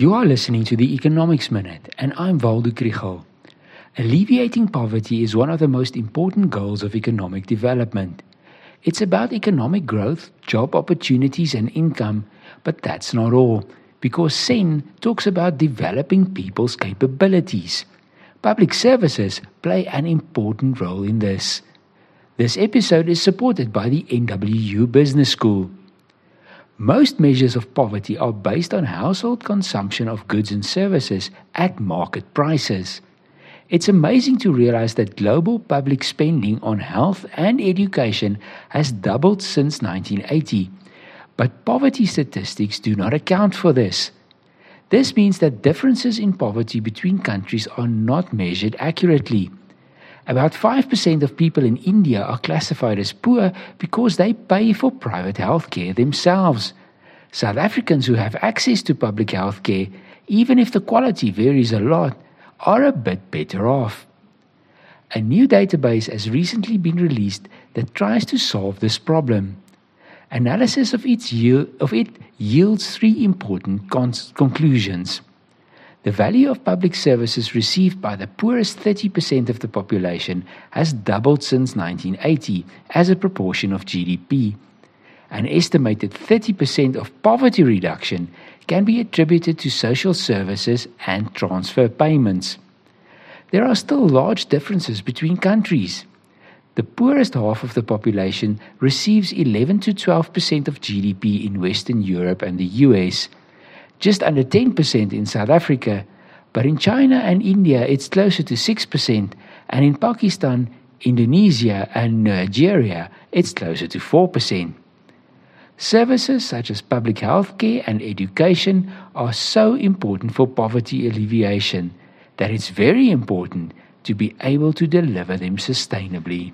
You are listening to the Economics Minute, and I'm Waldo Krugell. Alleviating poverty is one of the most important goals of economic development. It's about economic growth, job opportunities, and income, but that's not all, because Sen talks about developing people's capabilities. Public services play an important role in this. This episode is supported by the NWU Business School. Most measures of poverty are based on household consumption of goods and services at market prices. It's amazing to realize that global public spending on health and education has doubled since 1980. But poverty statistics do not account for this. This means that differences in poverty between countries are not measured accurately. About 5% of people in India are classified as poor because they pay for private health care themselves. South Africans who have access to public health care, even if the quality varies a lot, are a bit better off. A new database has recently been released that tries to solve this problem. Analysis of, its yield, of it yields three important conclusions. The value of public services received by the poorest 30% of the population has doubled since 1980 as a proportion of GDP. An estimated 30% of poverty reduction can be attributed to social services and transfer payments. There are still large differences between countries. The poorest half of the population receives 11 to 12% of GDP in Western Europe and the US just under 10% in South Africa, but in China and India it's closer to 6%, and in Pakistan, Indonesia, and Nigeria it's closer to 4%. Services such as public health care and education are so important for poverty alleviation that it's very important to be able to deliver them sustainably.